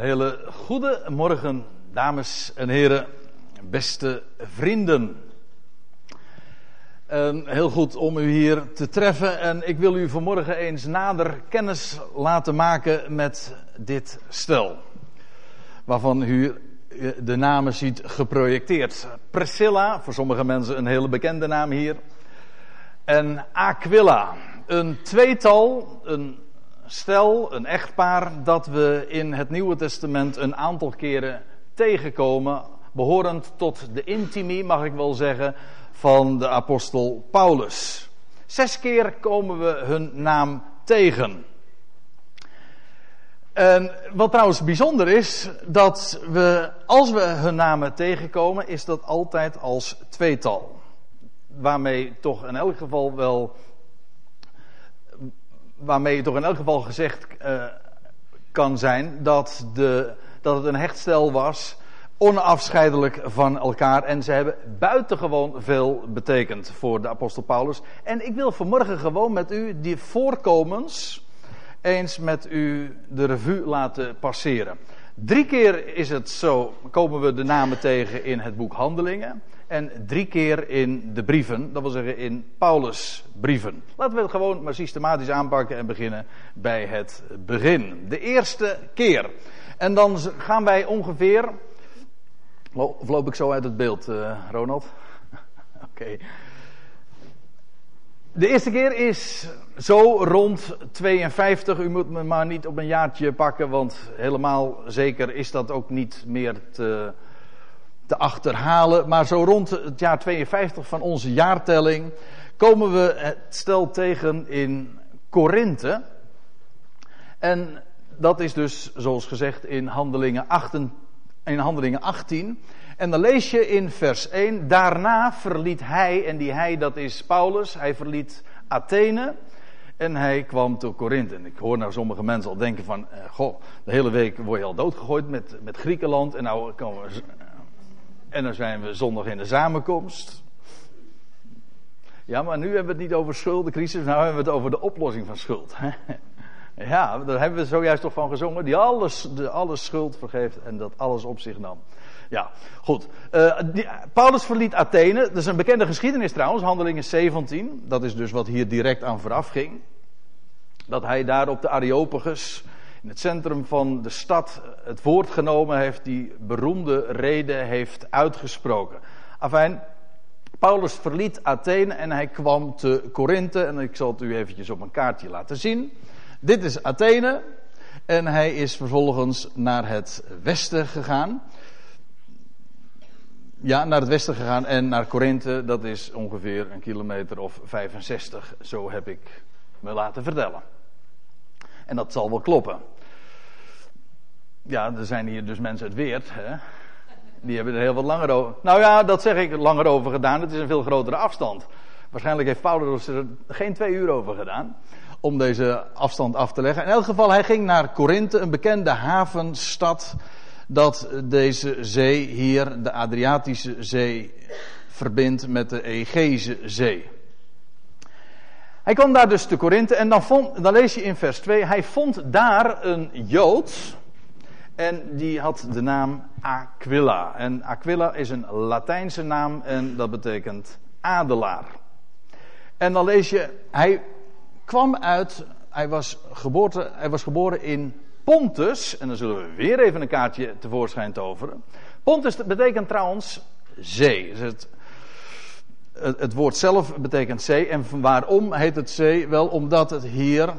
hele goede morgen, dames en heren, beste vrienden. Heel goed om u hier te treffen en ik wil u vanmorgen eens nader kennis laten maken met dit stel. Waarvan u de namen ziet geprojecteerd. Priscilla, voor sommige mensen een hele bekende naam hier. En Aquila, een tweetal, een stel, een echtpaar, dat we in het Nieuwe Testament een aantal keren tegenkomen, behorend tot de intimie, mag ik wel zeggen, van de apostel Paulus. Zes keer komen we hun naam tegen. En wat trouwens bijzonder is, dat we, als we hun namen tegenkomen, is dat altijd als tweetal. Waarmee toch in elk geval wel waarmee toch in elk geval gezegd uh, kan zijn dat, de, dat het een hechtstel was, onafscheidelijk van elkaar. En ze hebben buitengewoon veel betekend voor de apostel Paulus. En ik wil vanmorgen gewoon met u die voorkomens eens met u de revue laten passeren. Drie keer is het zo, komen we de namen tegen in het boek Handelingen en drie keer in de brieven, dat wil zeggen in Paulus' brieven. Laten we het gewoon maar systematisch aanpakken en beginnen bij het begin. De eerste keer. En dan gaan wij ongeveer. Of loop ik zo uit het beeld, uh, Ronald? Oké. De eerste keer is zo rond 52. U moet me maar niet op een jaartje pakken, want helemaal zeker is dat ook niet meer te te achterhalen. Maar zo rond het jaar 52 van onze jaartelling komen we het stel tegen in Korinthe. En dat is dus, zoals gezegd, in handelingen, 8, in handelingen 18. En dan lees je in vers 1, daarna verliet hij, en die hij dat is Paulus, hij verliet Athene. En hij kwam tot Korinthe. En ik hoor nou sommige mensen al denken van, eh, goh, de hele week word je al doodgegooid met, met Griekenland. En nou komen we en dan zijn we zondag in de samenkomst. Ja, maar nu hebben we het niet over schuldencrisis, nou hebben we het over de oplossing van schuld. ja, daar hebben we zojuist toch van gezongen. Die alles, de, alles schuld vergeeft en dat alles op zich nam. Ja, goed. Uh, Paulus verliet Athene. Dat is een bekende geschiedenis trouwens, handelingen 17. Dat is dus wat hier direct aan vooraf ging. Dat hij daar op de Areopagus in het centrum van de stad het woord genomen heeft, die beroemde reden heeft uitgesproken. Afijn, Paulus verliet Athene en hij kwam te Korinthe. En ik zal het u eventjes op een kaartje laten zien. Dit is Athene. En hij is vervolgens naar het westen gegaan. Ja, naar het westen gegaan en naar Korinthe. Dat is ongeveer een kilometer of 65. Zo heb ik me laten vertellen. En dat zal wel kloppen. Ja, er zijn hier dus mensen uit Weert. Hè? Die hebben er heel wat langer over. Nou ja, dat zeg ik langer over gedaan. Het is een veel grotere afstand. Waarschijnlijk heeft Paulus er geen twee uur over gedaan. Om deze afstand af te leggen. In elk geval, hij ging naar Korinthe, een bekende havenstad. Dat deze zee hier, de Adriatische Zee, verbindt met de Egeze Zee. Hij kwam daar dus te Korinthe en dan, vond, dan lees je in vers 2, hij vond daar een Jood en die had de naam Aquila. En Aquila is een Latijnse naam en dat betekent adelaar. En dan lees je, hij kwam uit, hij was, geboorte, hij was geboren in Pontus. En dan zullen we weer even een kaartje tevoorschijn toveren. Pontus betekent trouwens zee. Dus het, het, woord zelf betekent zee. En waarom heet het zee? Wel omdat het hier,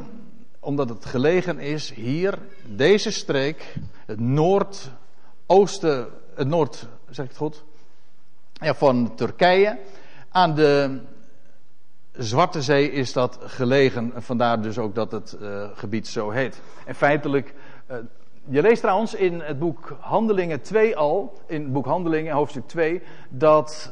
omdat het gelegen is hier, deze streek, het noordoosten, het noord, zeg ik het goed? Ja, van Turkije. Aan de Zwarte Zee is dat gelegen, vandaar dus ook dat het uh, gebied zo heet. En feitelijk, uh, je leest trouwens in het boek Handelingen 2 al, in het boek Handelingen, hoofdstuk 2, dat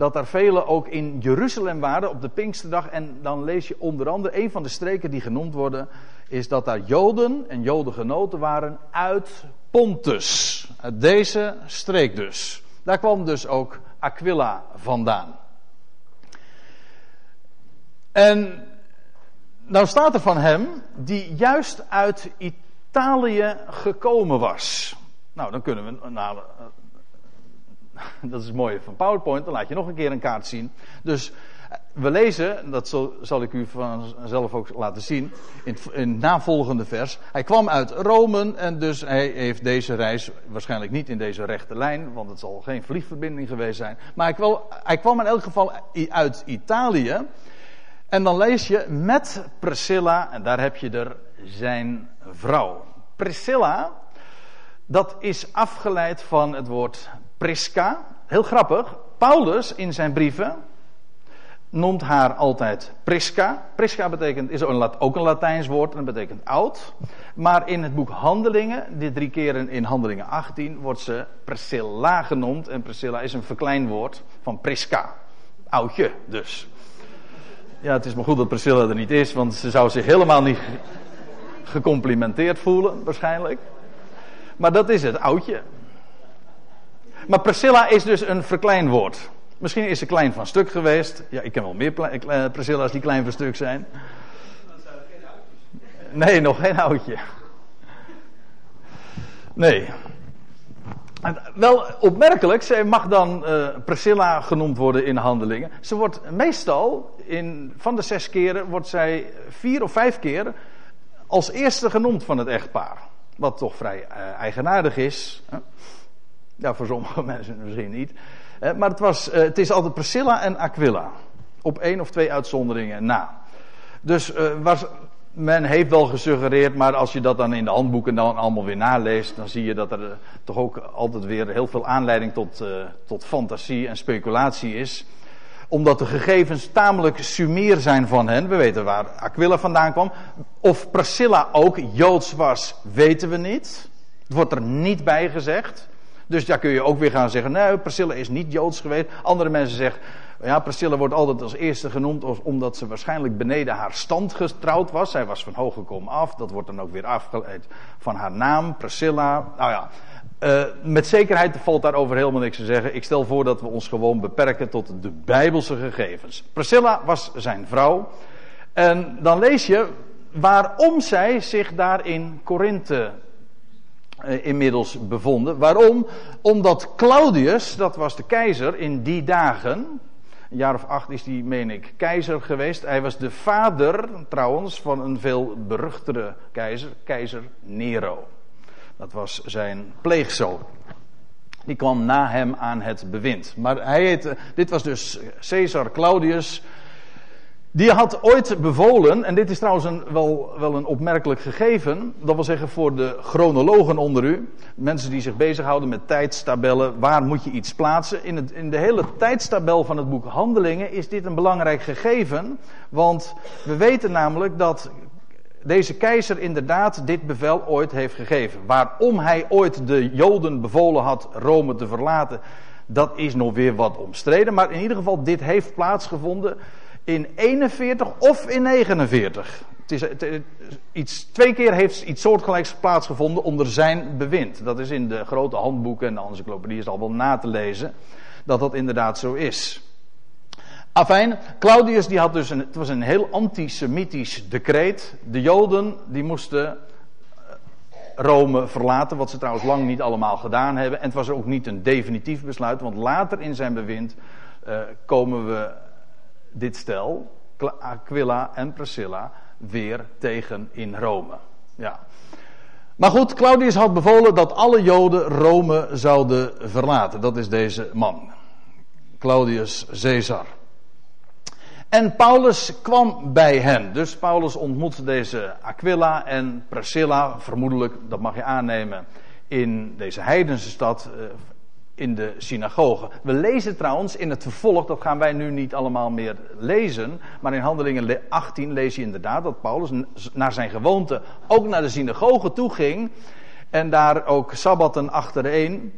dat er velen ook in Jeruzalem waren op de Pinksterdag. En dan lees je onder andere, een van de streken die genoemd worden, is dat daar Joden en Jodengenoten waren uit Pontus. Uit deze streek dus. Daar kwam dus ook Aquila vandaan. En nou staat er van hem, die juist uit Italië gekomen was. Nou, dan kunnen we. Dat is het mooie van PowerPoint. Dan laat je nog een keer een kaart zien. Dus we lezen, dat zal, zal, ik u vanzelf ook laten zien, in het, in navolgende vers. Hij kwam uit Rome en dus hij heeft deze reis waarschijnlijk niet in deze rechte lijn, want het zal geen vliegverbinding geweest zijn. Maar hij hij kwam in elk geval uit Italië. En dan lees je met Priscilla, en daar heb je er zijn vrouw. Priscilla, dat is afgeleid van het woord Prisca. Heel grappig. Paulus in zijn brieven noemt haar altijd Prisca. Prisca betekent, is ook een Latijns woord en betekent oud. Maar in het boek Handelingen, dit drie keren in Handelingen 18, wordt ze Priscilla genoemd. En Priscilla is een verkleinwoord van Prisca. Oudje dus. Ja, het is maar goed dat Priscilla er niet is, want ze zou zich helemaal niet gecomplimenteerd voelen, waarschijnlijk. Maar dat is het, oudje. Maar Priscilla is dus een verkleinwoord. Misschien is ze klein van stuk geweest. Ja, ik ken wel meer eh, Priscilla's die klein van stuk zijn. Nee, nog geen oudje. Nee. Wel opmerkelijk, zij mag dan uh, Priscilla genoemd worden in handelingen. Ze wordt meestal, in, van de zes keren, wordt zij vier of vijf keer als eerste genoemd van het echtpaar. Wat toch vrij uh, eigenaardig is. Hè? Ja, voor sommige mensen misschien niet. Maar het, was, het is altijd Priscilla en Aquila. Op één of twee uitzonderingen na. Dus was, men heeft wel gesuggereerd, maar als je dat dan in de handboeken dan allemaal weer naleest, dan zie je dat er toch ook altijd weer heel veel aanleiding tot, tot fantasie en speculatie is. Omdat de gegevens tamelijk sumier zijn van hen. We weten waar Aquila vandaan kwam. Of Priscilla ook Joods was, weten we niet. Het wordt er niet bij gezegd. Dus daar kun je ook weer gaan zeggen, nee, Priscilla is niet Joods geweest. Andere mensen zeggen, ja, Priscilla wordt altijd als eerste genoemd omdat ze waarschijnlijk beneden haar stand getrouwd was. Zij was van hoog gekomen af. Dat wordt dan ook weer afgeleid van haar naam, Priscilla. Nou ja, uh, met zekerheid valt daarover helemaal niks te zeggen. Ik stel voor dat we ons gewoon beperken tot de bijbelse gegevens. Priscilla was zijn vrouw. En dan lees je waarom zij zich daar in Korinthe inmiddels bevonden. Waarom? Omdat Claudius, dat was de keizer in die dagen. Een jaar of acht is hij, meen ik, keizer geweest. Hij was de vader, trouwens, van een veel beruchtere keizer, keizer Nero. Dat was zijn pleegzoon. Die kwam na hem aan het bewind. Maar hij heette, dit was dus Caesar Claudius, die had ooit bevolen, en dit is trouwens een, wel, wel een opmerkelijk gegeven, dat wil zeggen voor de chronologen onder u, mensen die zich bezighouden met tijdstabellen, waar moet je iets plaatsen. In, het, in de hele tijdstabel van het boek Handelingen is dit een belangrijk gegeven, want we weten namelijk dat deze keizer inderdaad dit bevel ooit heeft gegeven. Waarom hij ooit de Joden bevolen had Rome te verlaten, dat is nog weer wat omstreden, maar in ieder geval dit heeft plaatsgevonden in 41 of in 49. Het is, iets, twee keer heeft iets soortgelijks plaatsgevonden onder zijn bewind. Dat is in de grote handboeken en de encyclopedie is al wel na te lezen. Dat dat inderdaad zo is. Afijn, Claudius die had dus een, het was een heel antisemitisch decreet. De Joden die moesten eh, Rome verlaten, wat ze trouwens lang niet allemaal gedaan hebben. En het was ook niet een definitief besluit, want later in zijn bewind uh, komen we dit stel, Aquila en Priscilla, weer tegen in Rome. Ja. Maar goed, Claudius had bevolen dat alle Joden Rome zouden verlaten. Dat is deze man. Claudius Caesar. En Paulus kwam bij hen. Dus Paulus ontmoette deze Aquila en Priscilla, vermoedelijk, dat mag je aannemen, in deze heidense stad eh, in de synagoge. We lezen trouwens in het vervolg, dat gaan wij nu niet allemaal meer lezen, maar in Handelingen 18 lees je inderdaad dat Paulus naar zijn gewoonte ook naar de synagoge toe ging en daar ook sabbatten achtereen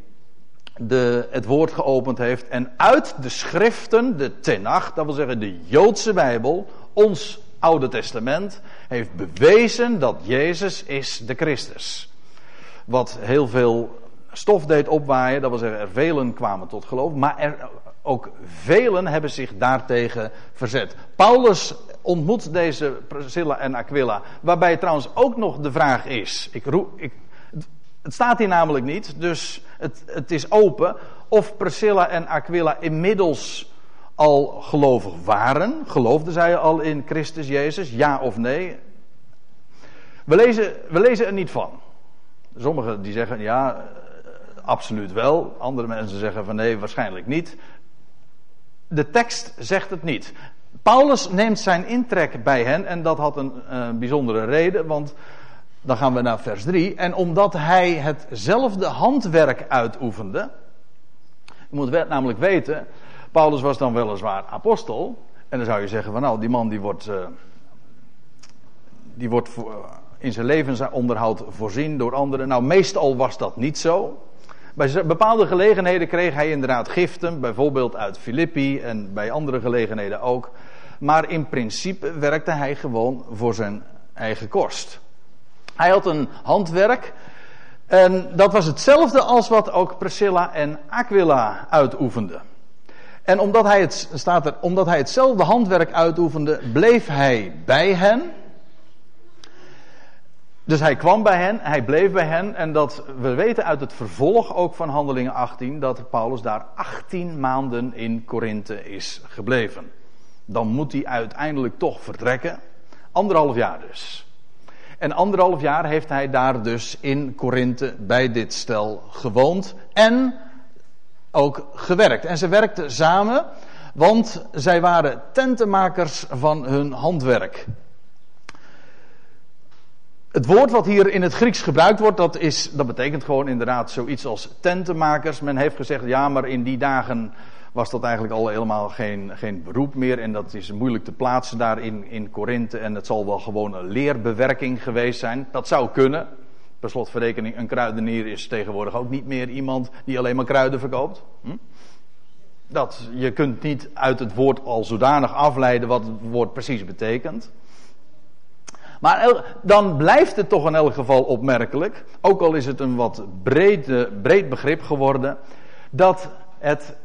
de, het woord geopend heeft en uit de schriften, de Tenach, dat wil zeggen de Joodse Bijbel, ons Oude Testament, heeft bewezen dat Jezus is de Christus. Wat heel veel stof deed opwaaien. Dat wil zeggen, er velen kwamen tot geloof. Maar er, ook velen hebben zich daartegen verzet. Paulus ontmoet deze Priscilla en Aquila. Waarbij trouwens ook nog de vraag is. Ik, ik, Het staat hier namelijk niet, dus het, het is open. Of Priscilla en Aquila inmiddels al gelovig waren. Geloofden zij al in Christus Jezus, ja of nee? We lezen, we lezen er niet van. Sommigen die zeggen ja, absoluut wel. Andere mensen zeggen van nee, waarschijnlijk niet. De tekst zegt het niet. Paulus neemt zijn intrek bij hen en dat had een, een bijzondere reden, want dan gaan we naar vers 3. En omdat hij hetzelfde handwerk uitoefende. Je moet namelijk weten, Paulus was dan weliswaar apostel. En dan zou je zeggen van nou, die man die wordt, uh, die wordt voor, in zijn levensonderhoud voorzien door anderen. Nou, meestal was dat niet zo. Bij bepaalde gelegenheden kreeg hij inderdaad giften, bijvoorbeeld uit Filippi en bij andere gelegenheden ook. Maar in principe werkte hij gewoon voor zijn eigen kost. Hij had een handwerk. En dat was hetzelfde als wat ook Priscilla en Aquila uitoefenden. En omdat hij, het, staat er, omdat hij hetzelfde handwerk uitoefende, bleef hij bij hen. Dus hij kwam bij hen, hij bleef bij hen. En dat, we weten uit het vervolg ook van Handelingen 18 dat Paulus daar 18 maanden in Korinthe is gebleven. Dan moet hij uiteindelijk toch vertrekken. Anderhalf jaar dus. En anderhalf jaar heeft hij daar dus in Korinthe bij dit stel gewoond en ook gewerkt. En ze werkten samen, want zij waren tentenmakers van hun handwerk. Het woord wat hier in het Grieks gebruikt wordt, dat, is, dat betekent gewoon inderdaad zoiets als tentenmakers. Men heeft gezegd, ja, maar in die dagen was dat eigenlijk al helemaal geen, geen beroep meer. En dat is moeilijk te plaatsen daar in, in Korinthe. En het zal wel gewoon een leerbewerking geweest zijn. Dat zou kunnen. Per slotverrekening, een kruidenier is tegenwoordig ook niet meer iemand die alleen maar kruiden verkoopt. Hm? Dat, je kunt niet uit het woord al zodanig afleiden wat het woord precies betekent. Maar dan blijft het toch in elk geval opmerkelijk, ook al is het een wat breed, breed begrip geworden, dat het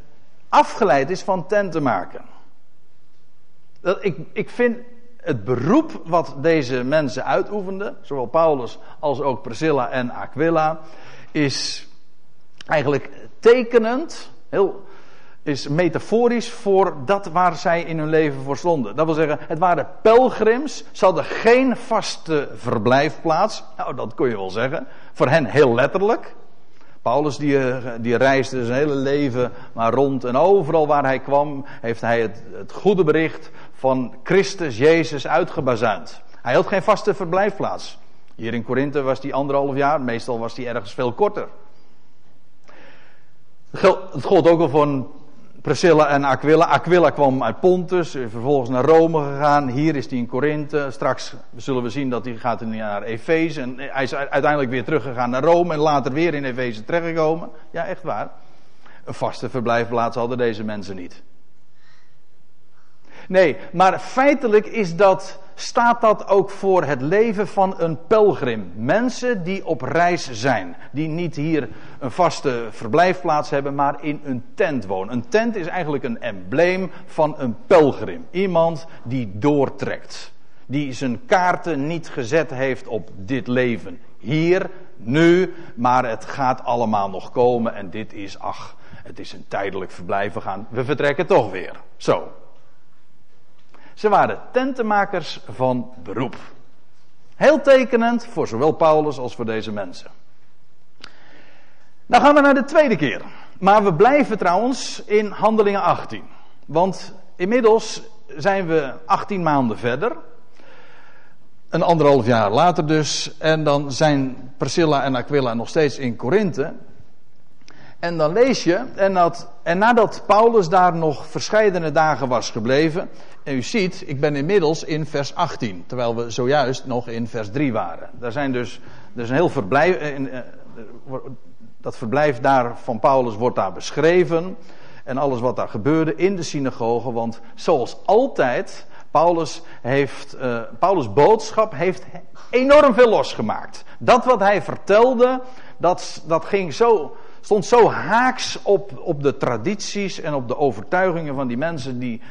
afgeleid is van tenten maken. Ik, ik vind het beroep wat deze mensen uitoefenden, zowel Paulus als ook Priscilla en Aquila, is eigenlijk tekenend, heel, is metaforisch voor dat waar zij in hun leven voor stonden. Dat wil zeggen, het waren pelgrims, ze hadden geen vaste verblijfplaats. Nou, dat kun je wel zeggen. Voor hen heel letterlijk. Paulus die, eh, die reisde zijn hele leven maar rond en overal waar hij kwam heeft hij het, het goede bericht van Christus Jezus uitgebazuind. Hij had geen vaste verblijfplaats. Hier in Korinthe was hij anderhalf jaar, meestal was hij ergens veel korter. Het gold ook al voor Priscilla en Aquila. Aquila kwam uit Pontus, vervolgens naar Rome gegaan. Hier is hij in Korinthe. Straks zullen we zien dat hij gaat naar Efeze. En hij is uiteindelijk weer teruggegaan naar Rome en later weer in Efeze terechtgekomen. Ja, echt waar. Een vaste verblijfplaats hadden deze mensen niet. Nee, maar feitelijk is dat, staat dat ook voor het leven van een pelgrim. Mensen die op reis zijn. Die niet hier een vaste verblijfplaats hebben, maar in een tent wonen. Een tent is eigenlijk een embleem van een pelgrim. Iemand die doortrekt. Die zijn kaarten niet gezet heeft op dit leven. Hier, nu, maar het gaat allemaal nog komen. En dit is, ach, het is een tijdelijk verblijf. We, gaan, we vertrekken toch weer. Zo. Ze waren tentenmakers van beroep. Heel tekenend voor zowel Paulus als voor deze mensen. Dan gaan we naar de tweede keer. Maar we blijven trouwens in Handelingen 18. Want inmiddels zijn we 18 maanden verder. Een anderhalf jaar later dus. En dan zijn Priscilla en Aquila nog steeds in Korinthe. En dan lees je, en, dat, en nadat Paulus daar nog verscheidene dagen was gebleven, en u ziet, ik ben inmiddels in vers 18, terwijl we zojuist nog in vers 3 waren. Daar zijn dus, dus een heel verblijf, eh, eh, dat verblijf daar van Paulus wordt daar beschreven. En alles wat daar gebeurde in de synagoge, want zoals altijd, Paulus, heeft, uh, Paulus' boodschap heeft enorm veel losgemaakt. Dat wat hij vertelde, dat, dat ging zo, stond zo haaks op, op de tradities en op de overtuigingen van die mensen die,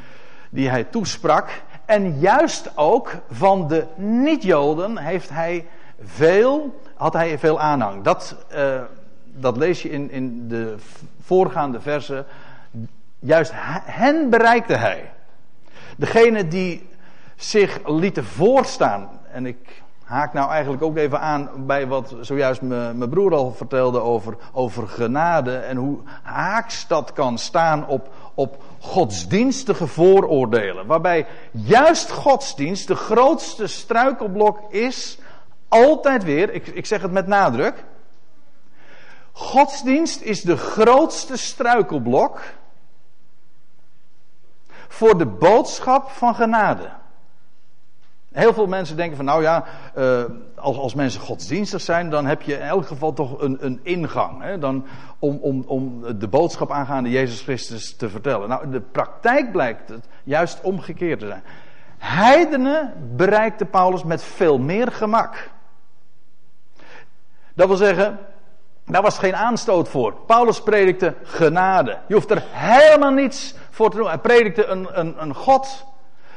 die hij toesprak. En juist ook van de niet-Joden heeft hij veel, had hij veel aanhang. Dat, uh, dat lees je in, in de voorgaande versen. Juist hen bereikte hij. Degene die zich lieten voorstaan. En ik haak nou eigenlijk ook even aan bij wat zojuist mijn broer al vertelde over, over genade. En hoe haaks dat kan staan op, op godsdienstige vooroordelen. Waarbij juist godsdienst de grootste struikelblok is. Altijd weer, ik, ik zeg het met nadruk. Godsdienst is de grootste struikelblok voor de boodschap van genade. Heel veel mensen denken van, nou ja, uh, als, als mensen godsdienstig zijn, dan heb je in elk geval toch een, een ingang. Hè, dan, om, om, om de boodschap aangaande Jezus Christus te vertellen. Nou, de praktijk blijkt het juist omgekeerd te zijn. Heidenen bereikte Paulus met veel meer gemak. Dat wil zeggen, daar was geen aanstoot voor. Paulus predikte genade. Je hoeft er helemaal niets voor te doen. Hij predikte een, een, een God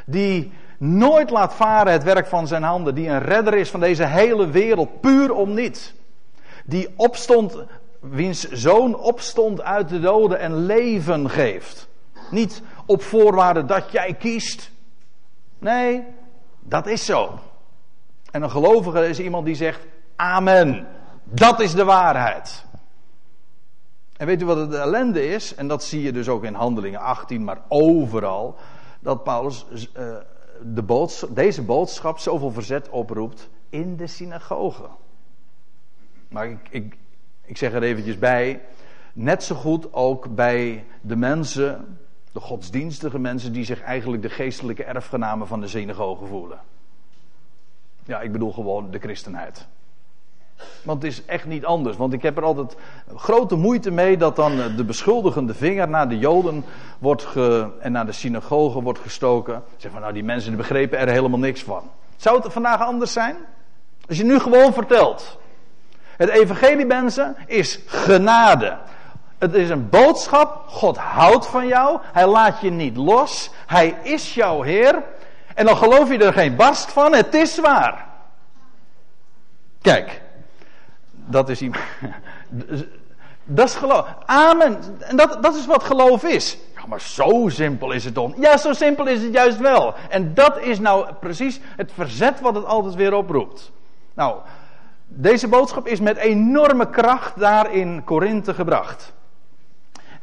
die nooit laat varen het werk van zijn handen. Die een redder is van deze hele wereld, puur om niets. Die opstond, wiens zoon opstond uit de doden en leven geeft. Niet op voorwaarde dat jij kiest. Nee, dat is zo. En een gelovige is iemand die zegt: Amen. Dat is de waarheid. En weet u wat de ellende is? En dat zie je dus ook in Handelingen 18, maar overal. Dat Paulus uh, de boodschap, deze boodschap zoveel verzet oproept in de synagoge. Maar ik, ik, ik zeg er eventjes bij, net zo goed ook bij de mensen, de godsdienstige mensen die zich eigenlijk de geestelijke erfgenamen van de synagoge voelen. Ja, ik bedoel gewoon de christenheid. Want het is echt niet anders. Want ik heb er altijd grote moeite mee dat dan de beschuldigende vinger naar de Joden wordt ge, en naar de synagoge wordt gestoken. Zeg van nou, die mensen begrepen er helemaal niks van. Zou het vandaag anders zijn? Als je nu gewoon vertelt. Het evangelie mensen is genade. Het is een boodschap. God houdt van jou. Hij laat je niet los. Hij is jouw Heer. En dan geloof je er geen barst van. Het is waar. Kijk, dat is iemand. Dat is geloof. Amen. En dat, dat is wat geloof is. Ja, maar zo simpel is het dan. Ja, zo simpel is het juist wel. En dat is nou precies het verzet wat het altijd weer oproept. Nou, deze boodschap is met enorme kracht daar in Korinthe gebracht.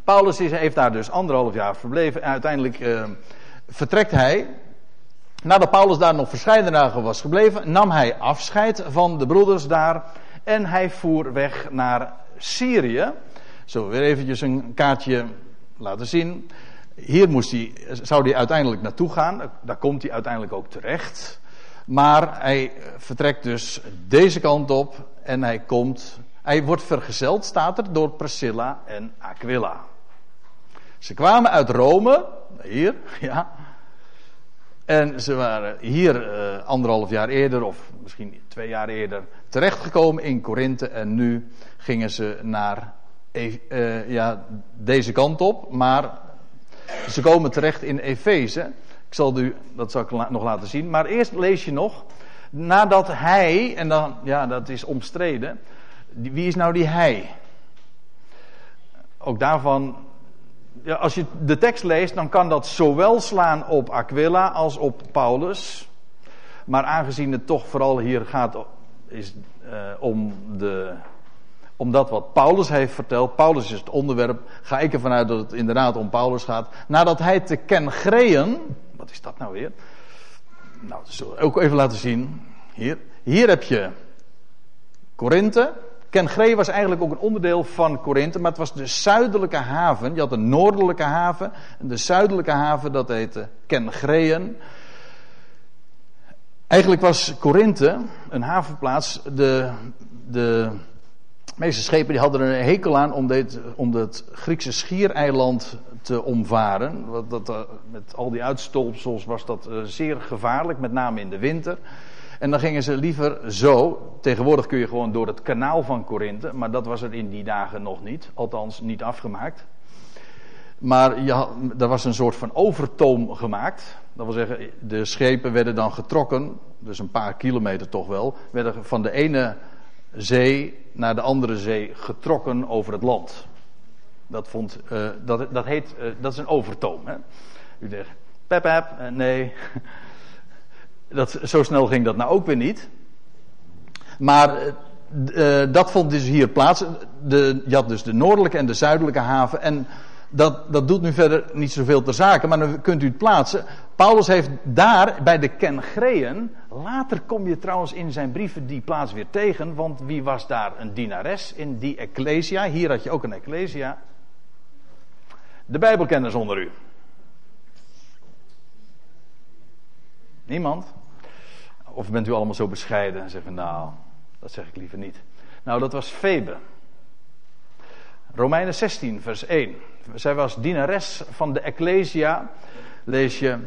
Paulus is, heeft daar dus anderhalf jaar verbleven. En uiteindelijk uh, vertrekt hij. Nadat Paulus daar nog verscheidene dagen was gebleven, nam hij afscheid van de broeders daar. En hij voer weg naar Syrië. Zo weer eventjes een kaartje laten zien. Hier moest hij, zou hij uiteindelijk naartoe gaan. Daar komt hij uiteindelijk ook terecht. Maar hij vertrekt dus deze kant op en hij komt. Hij wordt vergezeld, staat er, door Priscilla en Aquila. Ze kwamen uit Rome, hier, ja. En ze waren hier uh, anderhalf jaar eerder, of misschien twee jaar eerder, terechtgekomen in Korinthe. En nu gingen ze naar uh, ja, deze kant op. Maar ze komen terecht in Efeze. Ik zal u, dat zal ik nog laten zien. Maar eerst lees je nog. Nadat hij, en dan, ja, dat is omstreden. Wie is nou die hij? Ook daarvan als je de tekst leest, dan kan dat zowel slaan op Aquila als op Paulus. Maar aangezien het toch vooral hier gaat is, uh, om, de, om dat wat Paulus heeft verteld. Paulus is het onderwerp. Ga ik ervan uit dat het inderdaad om Paulus gaat. Nadat hij te Kengreën. Wat is dat nou weer? Nou, dat zullen we ook even laten zien. Hier. Hier heb je Korinthe. Kengree was eigenlijk ook een onderdeel van Korinthe, maar het was de zuidelijke haven. Je had een noordelijke haven. En de zuidelijke haven, dat heette Kengreën. Eigenlijk was Korinthe, een havenplaats, de, de meeste schepen die hadden er een hekel aan om, dit, om het Griekse schiereiland te omvaren. Dat, eh, met al die uitstolpsels was dat eh, zeer gevaarlijk, met name in de winter. En dan gingen ze liever zo. Tegenwoordig kun je gewoon door het kanaal van Korinthe, maar dat was er in die dagen nog niet, althans niet afgemaakt. Maar had, er was een soort van overtoom gemaakt. Dat wil zeggen, de schepen werden dan getrokken, dus een paar kilometer toch wel, werden van de ene zee naar de andere zee getrokken over het land. Dat, vond, uh, dat, dat, heet, uh, dat is een overtoom. Hè? U zegt, pep, pep, uh, nee. Dat, zo snel ging dat nou ook weer niet. Maar dat vond dus hier plaats. De, je had dus de noordelijke en de zuidelijke haven. En dat, dat doet nu verder niet zoveel ter zake, maar dan kunt u het plaatsen. Paulus heeft daar bij de Kengreën, later kom je trouwens in zijn brieven die plaats weer tegen, want wie was daar een dienares in die Ecclesia? Hier had je ook een Ecclesia. De Bijbelkenners onder u. Niemand? Of bent u allemaal zo bescheiden en zeggen, nou, dat zeg ik liever niet. Nou, dat was Febe. Romeinen 16, vers 1. Zij was dienares van de Ecclesia, lees je,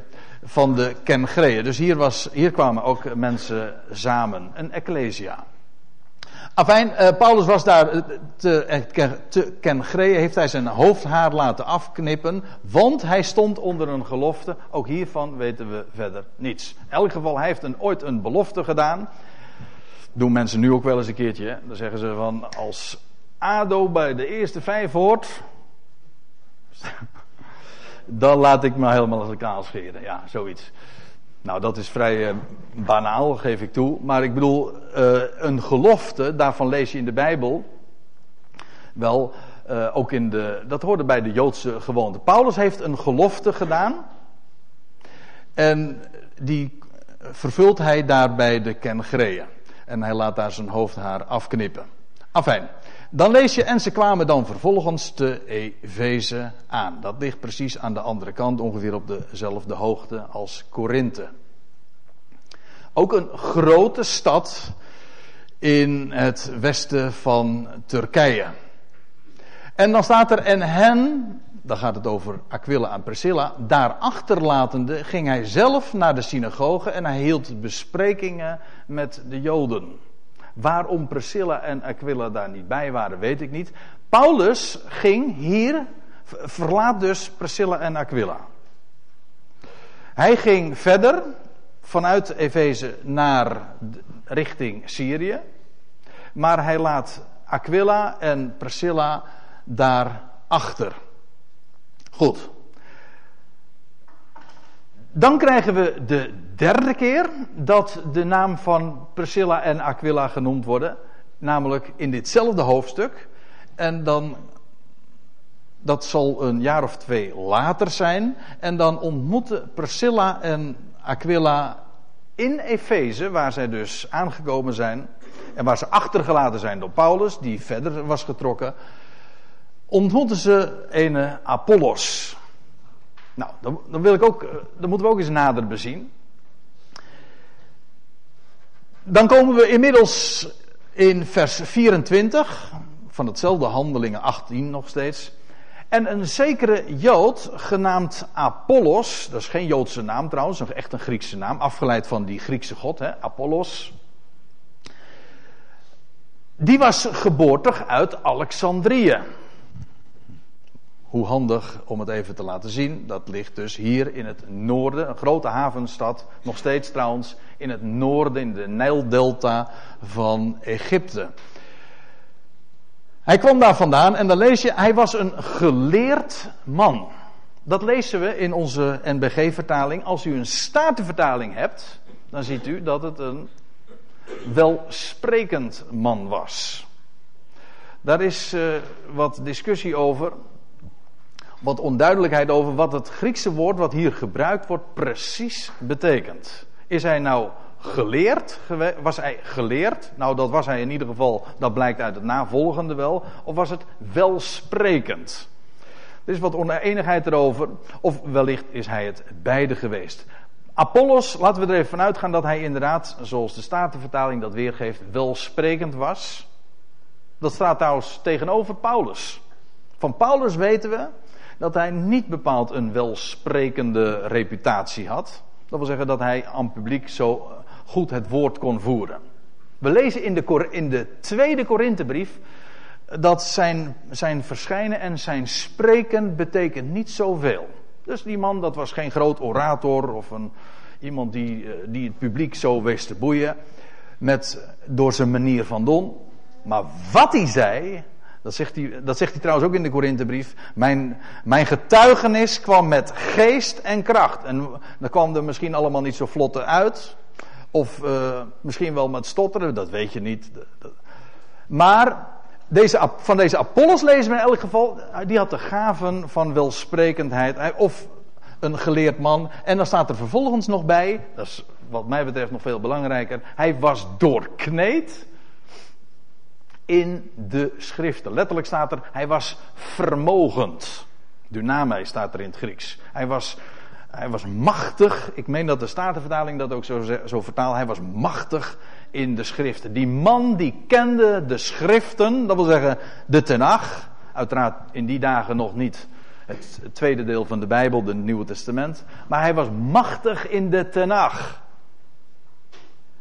van de Kengreeën. Dus hier, was, hier kwamen ook mensen samen, een Ecclesia. Afijn, uh, Paulus was daar te, te Kengreeën, heeft hij zijn hoofdhaar laten afknippen, want hij stond onder een gelofte. Ook hiervan weten we verder niets. In elk geval, hij heeft een, ooit een belofte gedaan. Doen mensen nu ook wel eens een keertje. Hè? Dan zeggen ze van, als ADO bij de eerste vijf hoort, dan laat ik me helemaal als kaal scheren. Ja, zoiets. Nou, dat is vrij uh, banaal, geef ik toe. Maar ik bedoel, uh, een gelofte, daarvan lees je in de Bijbel. Wel, uh, ook in de. Dat hoorde bij de Joodse gewoonte. Paulus heeft een gelofte gedaan. En die vervult hij daar bij de Kengreeën. En hij laat daar zijn hoofdhaar afknippen. Afijn. Dan lees je, en ze kwamen dan vervolgens te Efeze aan. Dat ligt precies aan de andere kant, ongeveer op dezelfde hoogte als Korinthe. Ook een grote stad in het westen van Turkije. En dan staat er, en hen, dan gaat het over Aquila en Priscilla, daar achterlatende ging hij zelf naar de synagoge en hij hield besprekingen met de Joden. Waarom Priscilla en Aquila daar niet bij waren, weet ik niet. Paulus ging hier, verlaat dus Priscilla en Aquila. Hij ging verder vanuit Efeze naar richting Syrië. Maar hij laat Aquila en Priscilla daar achter. Goed. Dan krijgen we de derde keer dat de naam van Priscilla en Aquila genoemd worden. Namelijk in ditzelfde hoofdstuk. En dan, dat zal een jaar of twee later zijn. En dan ontmoeten Priscilla en Aquila in Efeze, waar zij dus aangekomen zijn. En waar ze achtergelaten zijn door Paulus, die verder was getrokken. Ontmoeten ze een Apollos. Nou, dan, wil ik ook, eh, dan moeten we ook eens nader bezien. Dan komen we inmiddels in vers 24 van hetzelfde Handelingen 18 nog steeds. En een zekere Jood genaamd Apollos, dat is geen Joodse naam trouwens, echt een Griekse naam, afgeleid van die Griekse god, hè, Apollos. Die was geboortig uit Alexandrië. Hoe handig om het even te laten zien. Dat ligt dus hier in het noorden, een grote havenstad, nog steeds trouwens, in het noorden, in de Nijldelta van Egypte. Hij kwam daar vandaan en dan lees je, hij was een geleerd man. Dat lezen we in onze NBG-vertaling. Als u een statenvertaling hebt, dan ziet u dat het een welsprekend man was. Daar is uh, wat discussie over wat onduidelijkheid over wat het Griekse woord wat hier gebruikt wordt precies betekent. Is hij nou geleerd? Was hij geleerd? Nou, dat was hij in ieder geval, dat blijkt uit het navolgende wel. Of was het welsprekend? Er is wat oneenigheid erover. Of wellicht is hij het beide geweest. Apollos, laten we er even vanuit gaan dat hij inderdaad, zoals de Statenvertaling dat weergeeft, welsprekend was. Dat staat trouwens tegenover Paulus. Van Paulus weten we dat hij niet bepaald een welsprekende reputatie had. Dat wil zeggen dat hij aan publiek zo goed het woord kon voeren. We lezen in de, in de tweede Korinthebrief dat zijn, zijn verschijnen en zijn spreken betekent niet zoveel. Dus die man, dat was geen groot orator of een, iemand die, eh, die het publiek zo wist te boeien met, door zijn manier van doen. Maar wat hij zei, dat zegt hij, dat zegt hij trouwens ook in de Korinthebrief. Mijn, mijn getuigenis kwam met geest en kracht. En dan kwam er misschien allemaal niet zo vlotte uit. Of uh, misschien wel met stotteren, dat weet je niet. Maar deze, van deze Apollos lezen we in elk geval, die had de gaven van welsprekendheid. Of een geleerd man. En dan staat er vervolgens nog bij, dat is wat mij betreft nog veel belangrijker. Hij was doorkneed in de schriften. Letterlijk staat er, hij was vermogend. Dynamai staat er in het Grieks. Hij was, hij was machtig. Ik meen dat de Statenvertaling dat ook zo, zo vertaalt. Hij was machtig in de schriften. Die man die kende de schriften, dat wil zeggen de Tenach. Uiteraard in die dagen nog niet het, tweede deel van de Bijbel, het Nieuwe Testament. Maar hij was machtig in de Tenach.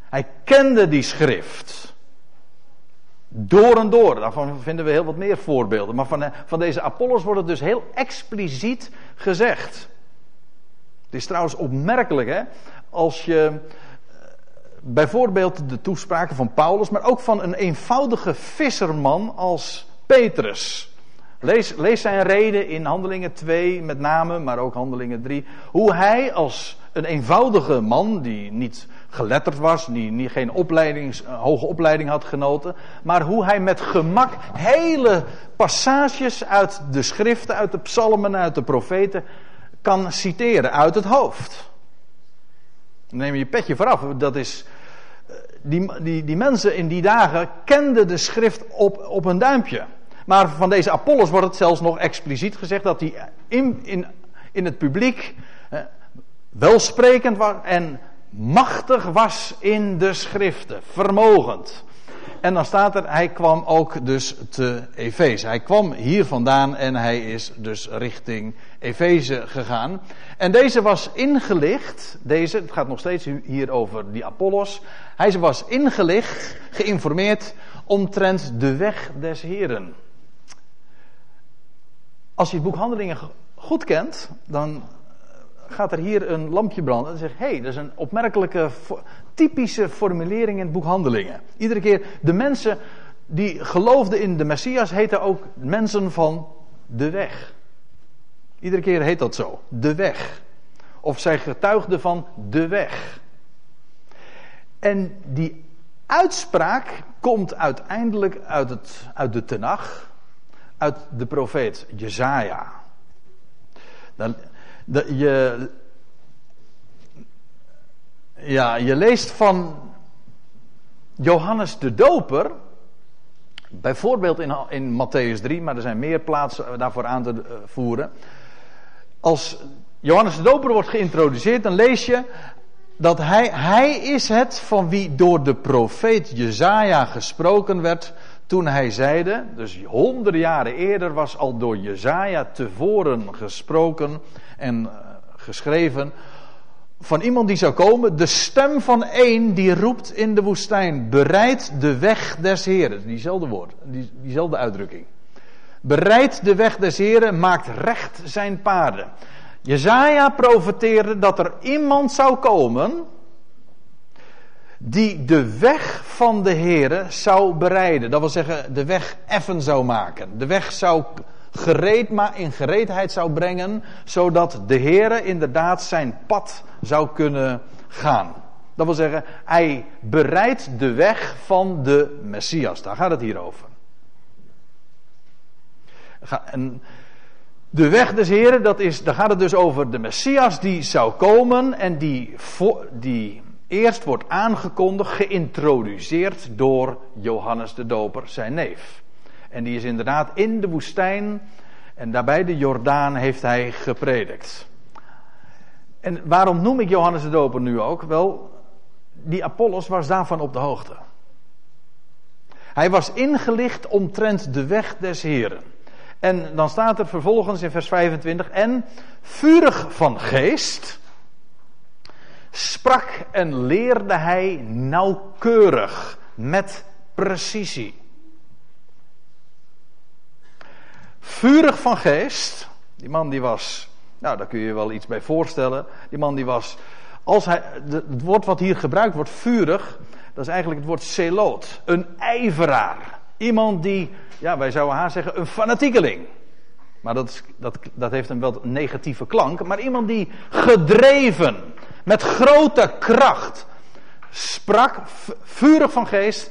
Hij kende die schrift. Door en door. Daarvan vinden we heel wat meer voorbeelden. Maar van, van deze Apollos wordt het dus heel expliciet gezegd. Het is trouwens opmerkelijk, hè? Als je eh, bijvoorbeeld de toespraken van Paulus, maar ook van een eenvoudige visserman als Petrus. Lees, lees zijn reden in Handelingen 2 met name, maar ook Handelingen 3. Hoe hij als een eenvoudige man, die niet geletterd was, die, geen opleidings, eh, hoge opleiding had genoten, maar hoe hij met gemak hele passages uit de schriften, uit de psalmen, uit de profeten kan citeren uit het hoofd. Neem je je petje vooraf. Dat is, eh, die, die, die mensen in die dagen kenden de schrift op, op een duimpje. Maar van deze Apollos wordt het zelfs nog expliciet gezegd dat hij in, in, in het publiek eh, welsprekend was en machtig was in de schriften, vermogend. En dan staat er, hij kwam ook dus te Efeze. Hij kwam hier vandaan en hij is dus richting Efeze gegaan. En deze was ingelicht, deze, het gaat nog steeds hier over die Apollos. Hij was ingelicht, geïnformeerd omtrent de weg des Heren. Als je het boek Handelingen goed kent, dan gaat er hier een lampje branden en zegt: hé, hey, dat is een opmerkelijke, typische formulering in het boek Handelingen. Iedere keer, de mensen die geloofden in de Messias heten ook mensen van de weg. Iedere keer heet dat zo, de weg. Of zij getuigden van de weg. En die uitspraak komt uiteindelijk uit, het, uit de Tenach, uit de profeet Jezaja. Dan, je, ja, je leest van Johannes de Doper, bijvoorbeeld in, in Matthäus 3, maar er zijn meer plaatsen daarvoor aan te eh, voeren. Als Johannes de Doper wordt geïntroduceerd, dan lees je dat hij, hij is het van wie door de profeet Jezaja gesproken werd toen hij zeide, dus honderden jaren eerder was al door Jezaja tevoren gesproken en uh, geschreven van iemand die zou komen, de stem van één die roept in de woestijn, bereid de weg des Heren, diezelfde woord, die, diezelfde uitdrukking. Bereid de weg des Heren, maakt recht zijn paarden. Jezaja profeteerde dat er iemand zou komen die de weg van de Here zou bereiden. Dat wil zeggen, de weg effen zou maken. De weg zou gereed, maar in gereedheid zou brengen, zodat de Heere inderdaad zijn pad zou kunnen gaan. Dat wil zeggen, hij bereidt de weg van de Messias. Daar gaat het hier over. De weg des Heren, dat is, daar gaat het dus over de Messias die zou komen en die, die eerst wordt aangekondigd, geïntroduceerd door Johannes de Doper, zijn neef. En die is inderdaad in de woestijn en daarbij de Jordaan heeft hij gepredikt. En waarom noem ik Johannes de Doper nu ook? Wel, die Apollos was daarvan op de hoogte. Hij was ingelicht omtrent de weg des Heren. En dan staat er vervolgens in vers 25: En vurig van geest sprak en leerde hij nauwkeurig met precisie. Vurig van geest. Die man die was, nou daar kun je je wel iets bij voorstellen. Die man die was, als hij, het woord wat hier gebruikt wordt, vurig, dat is eigenlijk het woord celoot. Een ijveraar. Iemand die, ja wij zouden haar zeggen, een fanatiekeling. Maar dat, dat, dat heeft een wel negatieve klank. Maar iemand die gedreven, met grote kracht, sprak, vurig van geest,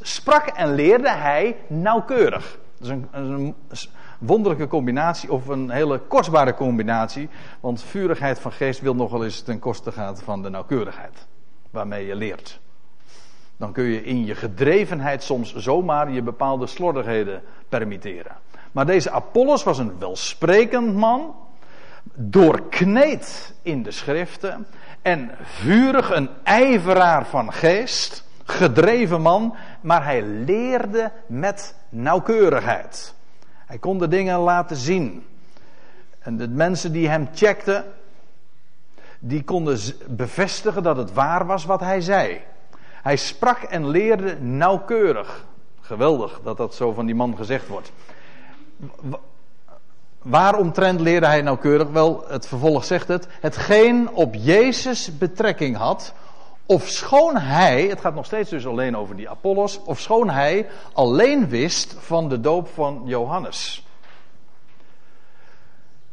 sprak en leerde hij nauwkeurig. Dat is een, een, wonderlijke combinatie, of een hele kostbare combinatie. Want vurigheid van geest wil nogal eens ten koste gaan van de nauwkeurigheid. Waarmee je leert. Dan kun je in je gedrevenheid soms zomaar je bepaalde slordigheden permitteren. Maar deze Apollos was een welsprekend man, doorkneed in de schriften en vurig een ijveraar van geest, gedreven man, maar hij leerde met nauwkeurigheid. Hij kon de dingen laten zien. En de mensen die hem checkten, die konden bevestigen dat het waar was wat hij zei. Hij sprak en leerde nauwkeurig. Geweldig dat dat zo van die man gezegd wordt. Waaromtrent leerde hij nauwkeurig? Wel, het vervolg zegt het. Hetgeen op Jezus betrekking had. Of schoon hij, het gaat nog steeds dus alleen over die Apollos. Of schoon hij alleen wist van de doop van Johannes.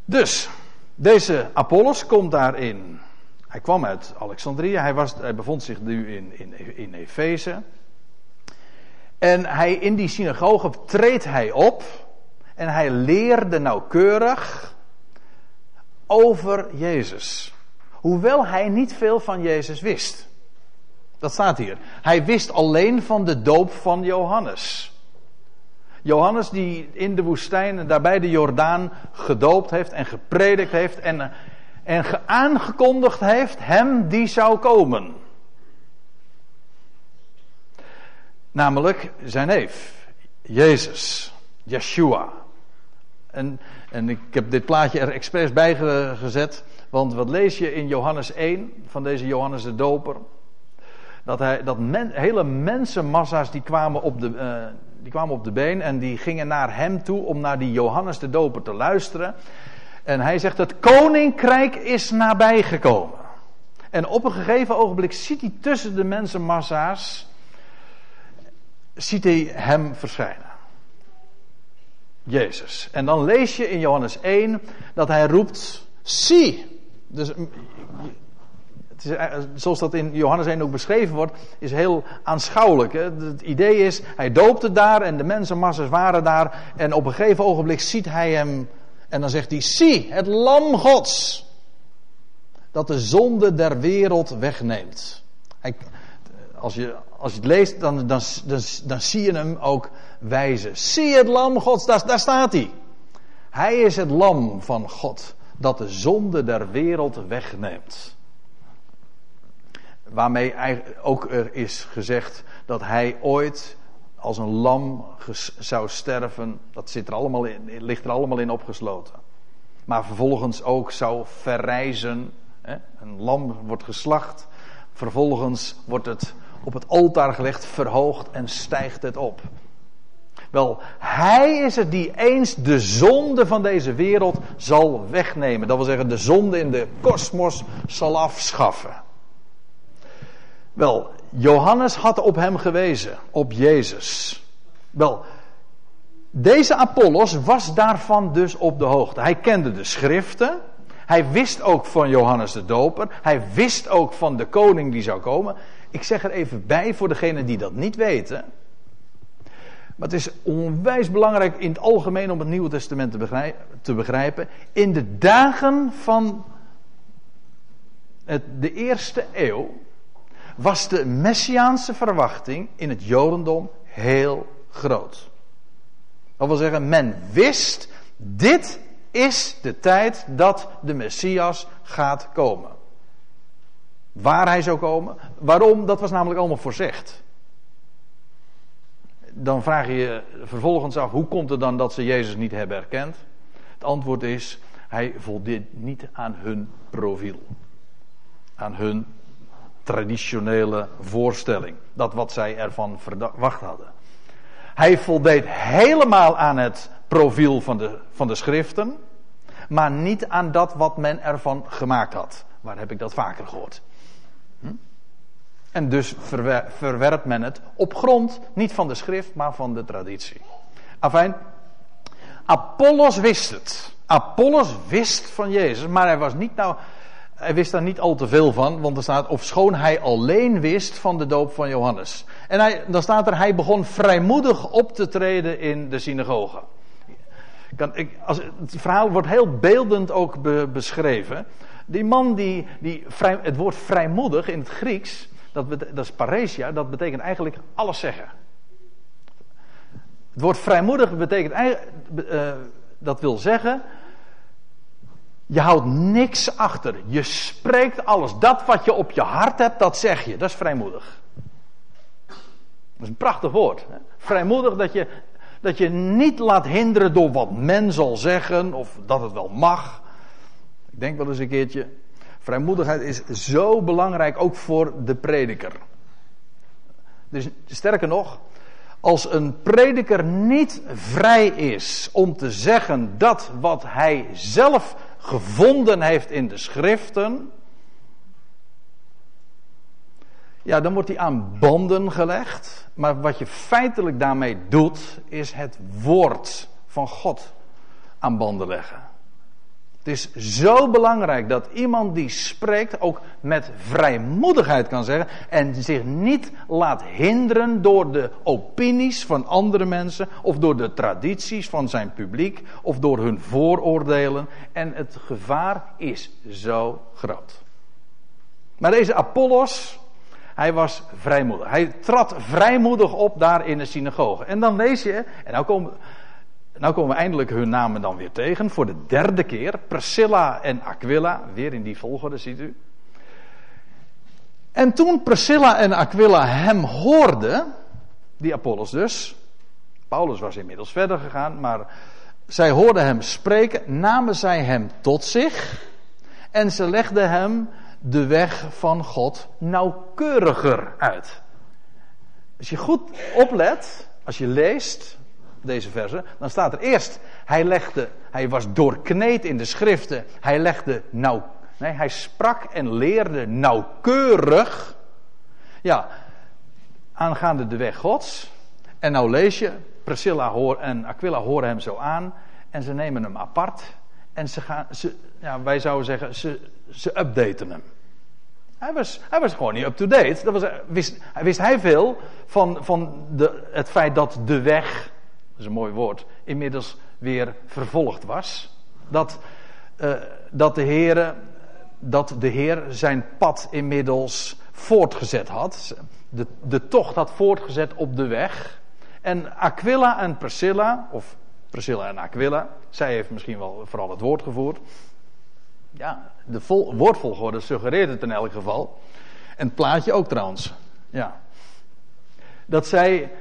Dus, deze Apollos komt daarin. Hij kwam uit Alexandrië. Hij, was, hij bevond zich nu in, in, in Efeze. En hij, in die synagoge treedt hij op. En hij leerde nauwkeurig over Jezus. Hoewel hij niet veel van Jezus wist. Dat staat hier. Hij wist alleen van de doop van Johannes. Johannes die in de woestijn en daarbij de Jordaan gedoopt heeft en gepredikt heeft en, en aangekondigd heeft hem die zou komen. Namelijk zijn neef, Jezus, Yeshua. En, en ik heb dit plaatje er expres bij gezet. Want wat lees je in Johannes 1 van deze Johannes de Doper? Dat, hij, dat hele mensenmassa's die kwamen, op de, uh, die kwamen op de been en die gingen naar hem toe om naar die Johannes de Doper te luisteren. En hij zegt: Het koninkrijk is nabijgekomen. En op een gegeven ogenblik ziet hij tussen de mensenmassa's ziet hij hem verschijnen. Jezus. En dan lees je in Johannes 1 dat hij roept: Zie. Dus het eh, zoals dat in Johannes 1 ook beschreven wordt, is heel aanschouwelijk. Het idee is, hij doopte daar en de mensenmasses waren daar. En op een gegeven ogenblik ziet hij hem. En dan zegt hij: Zie, het Lam Gods. Dat de zonde der wereld wegneemt. Als je, als je het leest, dan, dan, dan, dan zie je hem ook wijzen. Zie het lam Gods, daar, daar staat hij. Hij is het lam van God dat de zonde der wereld wegneemt. Waarmee ook er is gezegd dat hij ooit als een lam zou sterven. Dat zit er allemaal in, ligt er allemaal in opgesloten. Maar vervolgens ook zou verrijzen. Een lam wordt geslacht. Vervolgens wordt het op het altaar gelegd, verhoogd en stijgt het op. Wel, hij is het die eens de zonde van deze wereld zal wegnemen. Dat wil zeggen, de zonde in de kosmos zal afschaffen. Wel, Johannes had op hem gewezen, op Jezus. Wel, deze Apollos was daarvan dus op de hoogte. Hij kende de schriften. Hij wist ook van Johannes de Doper. Hij wist ook van de koning die zou komen. Ik zeg er even bij voor degenen die dat niet weten. Maar het is onwijs belangrijk in het algemeen om het Nieuwe Testament te begrijpen. In de dagen van het, de eerste eeuw was de messiaanse verwachting in het Jodendom heel groot. Dat wil zeggen, men wist, dit is de tijd dat de Messias gaat komen. Waar hij zou komen. Waarom? Dat was namelijk allemaal voorzegd. Dan vraag je je vervolgens af, hoe komt het dan dat ze Jezus niet hebben erkend? Het antwoord is, hij voldeed niet aan hun profiel. Aan hun traditionele voorstelling. Dat wat zij ervan verwacht hadden. Hij voldeed helemaal aan het profiel van de, van de schriften, maar niet aan dat wat men ervan gemaakt had. Waar heb ik dat vaker gehoord? Hm? En dus verwer, verwerpt men het op grond niet van de schrift, maar van de traditie. Afijn, Apollos wist het. Apollos wist van Jezus, maar hij was niet nou, hij wist daar niet al te veel van, want er staat, of schoon hij alleen wist van de doop van Johannes. En hij, dan staat er, hij begon vrijmoedig op te treden in de synagoge. Kan, ik, als, het verhaal wordt heel beeldend ook beschreven. Die man die, die vrij, het woord vrijmoedig in het Grieks, dat, dat is paresia, dat betekent eigenlijk alles zeggen. Het woord vrijmoedig betekent, uh, dat wil zeggen, je houdt niks achter. Je spreekt alles. Dat wat je op je hart hebt, dat zeg je. Dat is vrijmoedig. Dat is een prachtig woord. Hè? Vrijmoedig dat je, dat je niet laat hinderen door wat men zal zeggen of dat het wel mag. Ik denk wel eens een keertje. Vrijmoedigheid is zo belangrijk ook voor de prediker. Dus sterker nog, als een prediker niet vrij is om te zeggen dat wat hij zelf gevonden heeft in de schriften, ja, dan wordt hij aan banden gelegd. Maar wat je feitelijk daarmee doet, is het woord van God aan banden leggen. Het is zo belangrijk dat iemand die spreekt ook met vrijmoedigheid kan zeggen en zich niet laat hinderen door de opinies van andere mensen of door de tradities van zijn publiek of door hun vooroordelen. En het gevaar is zo groot. Maar deze Apollos, hij was vrijmoedig. Hij trad vrijmoedig op daar in de synagoge. En dan lees je, en nou komen nou komen we eindelijk hun namen dan weer tegen. Voor de derde keer. Priscilla en Aquila. Weer in die volgorde, ziet u. En toen Priscilla en Aquila hem hoorden. Die Apollos dus. Paulus was inmiddels verder gegaan. Maar zij hoorden hem spreken. Namen zij hem tot zich. En ze legden hem de weg van God nauwkeuriger uit. Als je goed oplet. Als je leest deze verse, dan staat er eerst, hij legde, hij was doorkneed in de schriften, hij legde nauw, nee, hij sprak en leerde nauwkeurig, ja, aangaande de weg Gods. En nou lees je, Priscilla hoor, en Aquila horen hem zo aan en ze nemen hem apart en ze gaan, ze, ja, wij zouden zeggen, ze, ze updaten hem. Hij was, hij was gewoon niet up-to-date. Dat was, wist, wist hij veel van, van de, het feit dat de weg dat is een mooi woord, inmiddels weer vervolgd was. Dat, uh, dat, de Heer, dat de Heer zijn pad inmiddels voortgezet had. De, de tocht had voortgezet op de weg. En Aquila en Priscilla, of Priscilla en Aquila, zij heeft misschien wel vooral het woord gevoerd. Ja, de vol, woordvolgorde suggereert het in elk geval. En het plaatje ook trouwens. Ja. Dat zij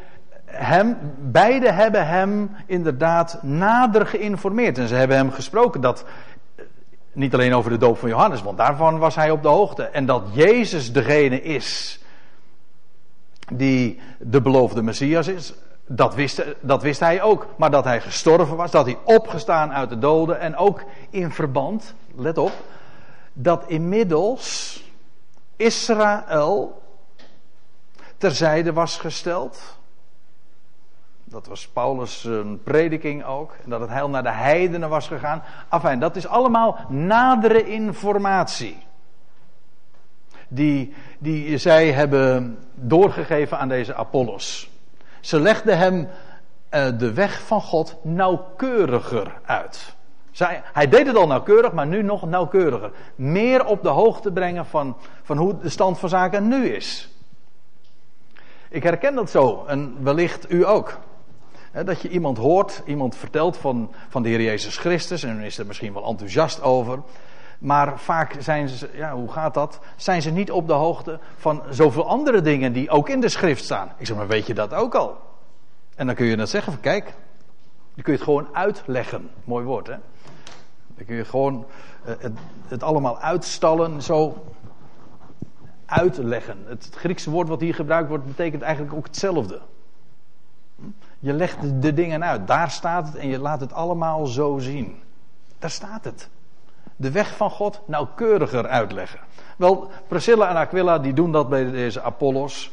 hem, beide hebben hem inderdaad nader geïnformeerd. En ze hebben hem gesproken dat, eh, niet alleen over de doop van Johannes, want daarvan was hij op de hoogte. En dat Jezus degene is die de beloofde Messias is, dat wist, dat wist hij ook. Maar dat hij gestorven was, dat hij opgestaan uit de doden. En ook in verband, let op, dat inmiddels Israël terzijde was gesteld dat was Paulus' prediking ook. Dat het heil naar de heidenen was gegaan. Afijn, dat is allemaal nadere informatie. Die, die zij hebben doorgegeven aan deze Apollos. Ze legden hem uh, de weg van God nauwkeuriger uit. Zij, hij deed het al nauwkeurig, maar nu nog nauwkeuriger. Meer op de hoogte brengen van, van hoe de stand van zaken nu is. Ik herken dat zo en wellicht u ook dat je iemand hoort, iemand vertelt van, van de Heer Jezus Christus en dan is er misschien wel enthousiast over. Maar vaak zijn ze, ja, hoe gaat dat? Zijn ze niet op de hoogte van zoveel andere dingen die ook in de schrift staan. Ik zeg maar, weet je dat ook al? En dan kun je dat zeggen van, kijk, dan kun je het gewoon uitleggen. Mooi woord, hè? Dan kun je gewoon uh, het, het allemaal uitstallen, zo uitleggen. Het Griekse woord wat hier gebruikt wordt, betekent eigenlijk ook hetzelfde. Je legt de dingen uit. Daar staat het en je laat het allemaal zo zien. Daar staat het. De weg van God nauwkeuriger uitleggen. Wel, Priscilla en Aquila die doen dat bij deze Apollos.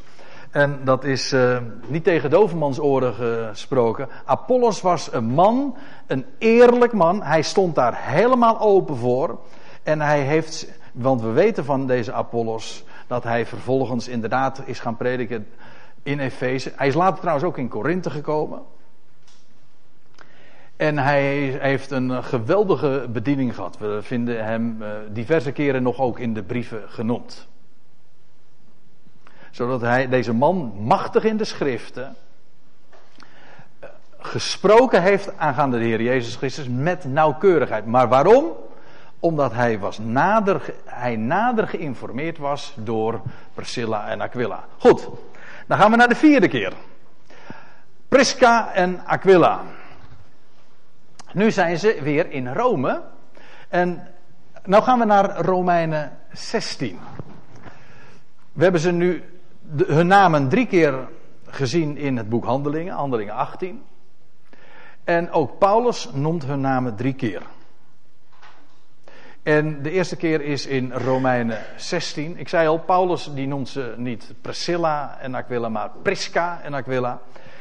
En dat is uh, niet tegen dovermans oren gesproken. Apollos was een man, een eerlijk man. Hij stond daar helemaal open voor. En hij heeft, want we weten van deze Apollos dat hij vervolgens inderdaad is gaan prediken in Efeze. Hij is later trouwens ook in Korinthe gekomen. En hij heeft een geweldige bediening gehad. We vinden hem uh, diverse keren nog ook in de brieven genoemd zodat hij, deze man, machtig in de schriften, gesproken heeft aangaande de Heer Jezus Christus met nauwkeurigheid. Maar waarom? Omdat hij, was nader, hij nader geïnformeerd was door Priscilla en Aquila. Goed, dan gaan we naar de vierde keer. Prisca en Aquila. Nu zijn ze weer in Rome. En nou gaan we naar Romeinen 16. We hebben ze nu hun namen drie keer gezien in het boek Handelingen, Handelingen 18. En ook Paulus noemt hun namen drie keer. En de eerste keer is in Romeinen 16. Ik zei al, Paulus die noemt ze niet Priscilla en Aquila, maar Prisca en Aquila.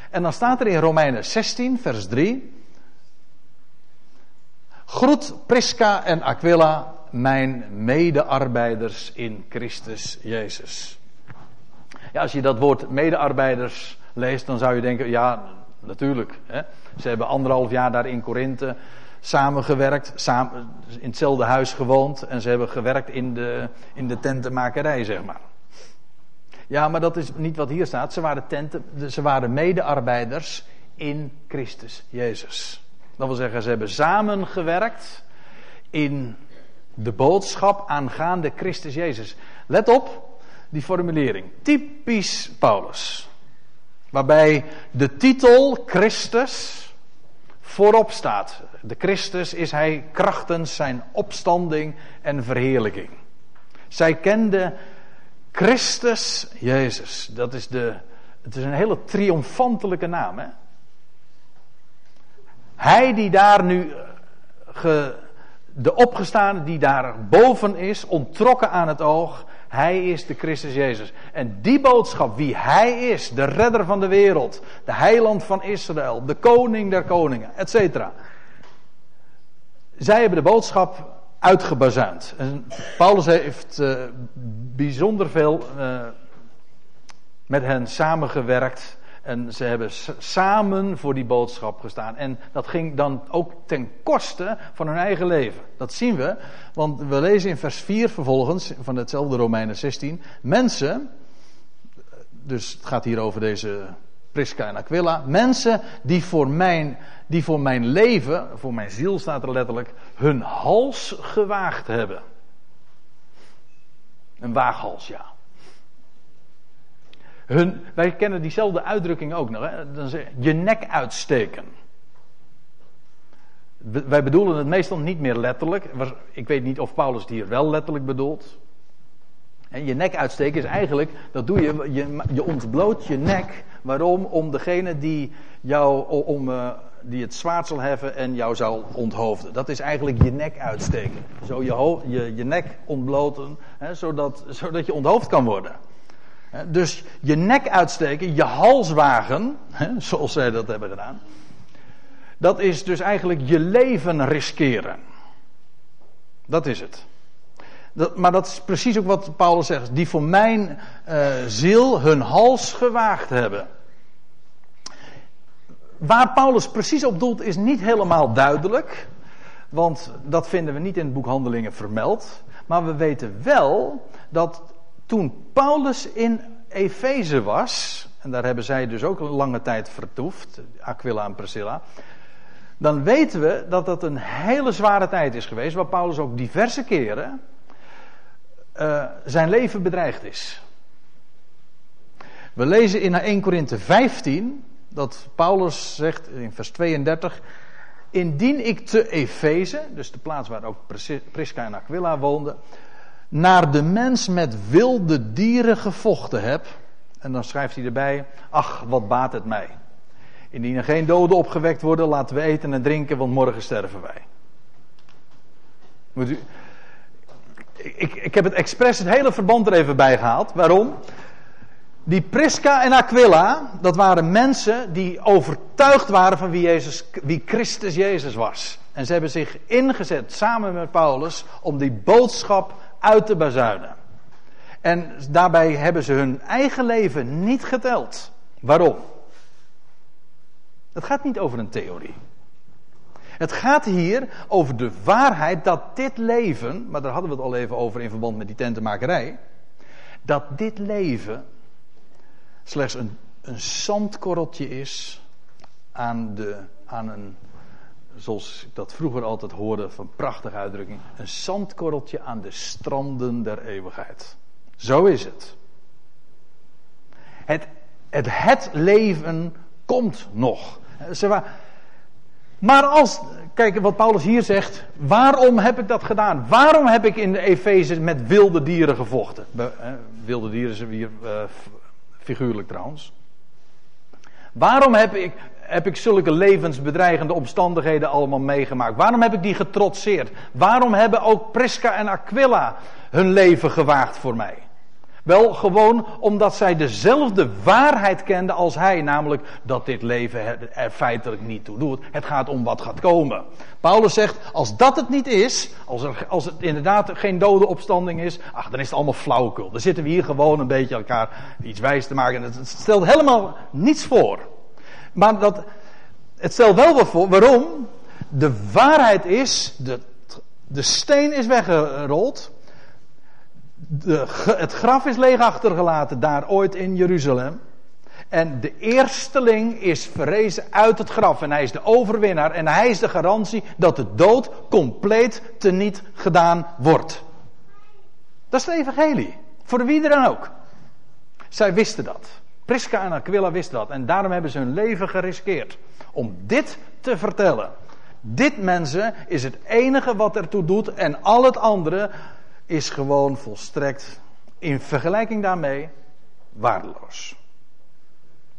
En dan staat er in Romeinen 16, vers 3. Groet Prisca en Aquila, mijn medearbeiders in Christus Jezus. Ja, als je dat woord medearbeiders leest, dan zou je denken, ja, natuurlijk. Hè. Ze hebben anderhalf jaar daar in Korinthe samengewerkt, samen, in hetzelfde huis gewoond en ze hebben gewerkt in de, in de tentenmakerij, zeg maar. Ja, maar dat is niet wat hier staat. Ze waren, tenten, ze waren medearbeiders in Christus Jezus. Dat wil zeggen, ze hebben samengewerkt in de boodschap aangaande Christus Jezus. Let op, die formulering. Typisch Paulus. Waarbij de titel Christus voorop staat. De Christus is hij krachtens zijn opstanding en verheerlijking. Zij kende Christus Jezus. Dat is de, het is een hele triomfantelijke naam. Hè? Hij die daar nu ge, de opgestaande die daar boven is, ontrokken aan het oog, hij is de Christus Jezus. En die boodschap, wie Hij is, de redder van de wereld, de heiland van Israël, de koning der koningen, etc. Zij hebben de boodschap uitgebazuind. En Paulus heeft uh, bijzonder veel uh, met hen samengewerkt. En ze hebben samen voor die boodschap gestaan. En dat ging dan ook ten koste van hun eigen leven. Dat zien we, want we lezen in vers 4 vervolgens van hetzelfde Romeinen 16. Mensen, dus het gaat hier over deze Prisca en Aquila. Mensen die voor mijn, die voor mijn leven, voor mijn ziel staat er letterlijk, hun hals gewaagd hebben. Een waaghals, ja. Hun, wij kennen diezelfde uitdrukking ook nog. Hè? Dan zeg je, je nek uitsteken. Wij bedoelen het meestal niet meer letterlijk. Ik weet niet of Paulus het hier wel letterlijk bedoelt. Je nek uitsteken is eigenlijk, dat doe je, je, je ontbloot je nek. Waarom? Om degene die jou, om, uh, die het zwaard zal heffen en jou zal onthoofden. Dat is eigenlijk je nek uitsteken. Zo je, je, je nek ontbloten, hè, zodat, zodat je onthoofd kan worden. Dus je nek uitsteken, je hals wagen, zoals zij dat hebben gedaan. Dat is dus eigenlijk je leven riskeren. Dat is het. Maar dat is precies ook wat Paulus zegt. Die voor mijn uh, ziel hun hals gewaagd hebben. Waar Paulus precies op doelt is niet helemaal duidelijk. Want dat vinden we niet in het boek Handelingen vermeld. Maar we weten wel dat toen Paulus in Efeze was, en daar hebben zij dus ook een lange tijd vertoefd, Aquila en Priscilla, dan weten we dat dat een hele zware tijd is geweest, waar Paulus ook diverse keren uh, zijn leven bedreigd is. We lezen in 1 Korinthe 15 dat Paulus zegt in vers 32: Indien ik te Efeze, dus de plaats waar ook Prisca en Aquila woonden, naar de mens met wilde dieren gevochten heb. En dan schrijft hij erbij: Ach, wat baat het mij. Indien er geen doden opgewekt worden, laten we eten en drinken, want morgen sterven wij. Moet ik, ik heb het expres het hele verband er even bij gehaald. Waarom? Die Prisca en Aquila, dat waren mensen die overtuigd waren van wie, Jezus, wie Christus Jezus was. En ze hebben zich ingezet samen met Paulus om die boodschap uit te bazuinen. En daarbij hebben ze hun eigen leven niet geteld. Waarom? Het gaat niet over een theorie. Het gaat hier over de waarheid dat dit leven, maar daar hadden we het al even over in verband met die tentenmakerij, dat dit leven slechts een, een zandkorreltje is aan, de, aan een, zoals ik dat vroeger altijd hoorde van prachtige uitdrukking, een zandkorreltje aan de stranden der eeuwigheid. Zo is het. Het, het, het leven komt nog. Maar als, kijk wat Paulus hier zegt, waarom heb ik dat gedaan? Waarom heb ik in de Efeze met wilde dieren gevochten? wilde dieren zijn hier uh, figuurlijk trouwens. Waarom heb ik, heb ik zulke levensbedreigende omstandigheden allemaal meegemaakt? Waarom heb ik die getrotseerd? Waarom hebben ook Prisca en Aquila hun leven gewaagd voor mij? Wel gewoon omdat zij dezelfde waarheid kenden als hij, namelijk dat dit leven er feitelijk niet toe doet. Het gaat om wat gaat komen. Paulus zegt, als dat het niet is, als, als het inderdaad geen dode opstanding is, ach, dan is het allemaal flauwekul. Dan zitten we hier gewoon een beetje elkaar iets wijs te maken. Het, stelt helemaal niets voor. Maar dat, het stelt wel voor. Waarom? De waarheid is, de, de steen is weggerold de, het graf is leeg achtergelaten daar ooit in Jeruzalem. En de eersteling is verrezen uit het graf. En hij is de overwinnaar. En hij is de garantie dat de dood compleet teniet gedaan wordt. Dat is het evangelie. Voor wie dan ook. Zij wisten dat. Prisca en Aquila wisten dat. En daarom hebben ze hun leven geriskeerd. Om dit te vertellen. Dit mensen is het enige wat ertoe doet. En al het andere is gewoon volstrekt in vergelijking daarmee waardeloos.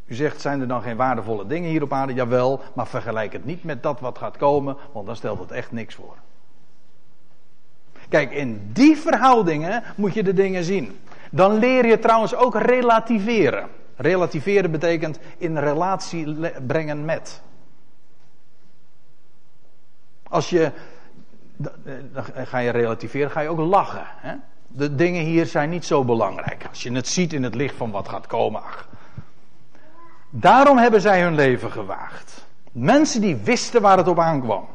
U zegt, zijn er dan geen waardevolle dingen hier op aarde? Jawel, maar vergelijk het niet met dat wat gaat komen, want dan stelt het echt niks voor. Kijk, in die verhoudingen moet je de dingen zien. Dan leer je trouwens ook relativeren. Relativeren betekent in relatie brengen met. Als je dan ga je relativeren, ga je ook lachen. Hè? De dingen hier zijn niet zo belangrijk. Als je het ziet in het licht van wat gaat komen. Daarom hebben zij hun leven gewaagd. Mensen die wisten waar het op aankwam.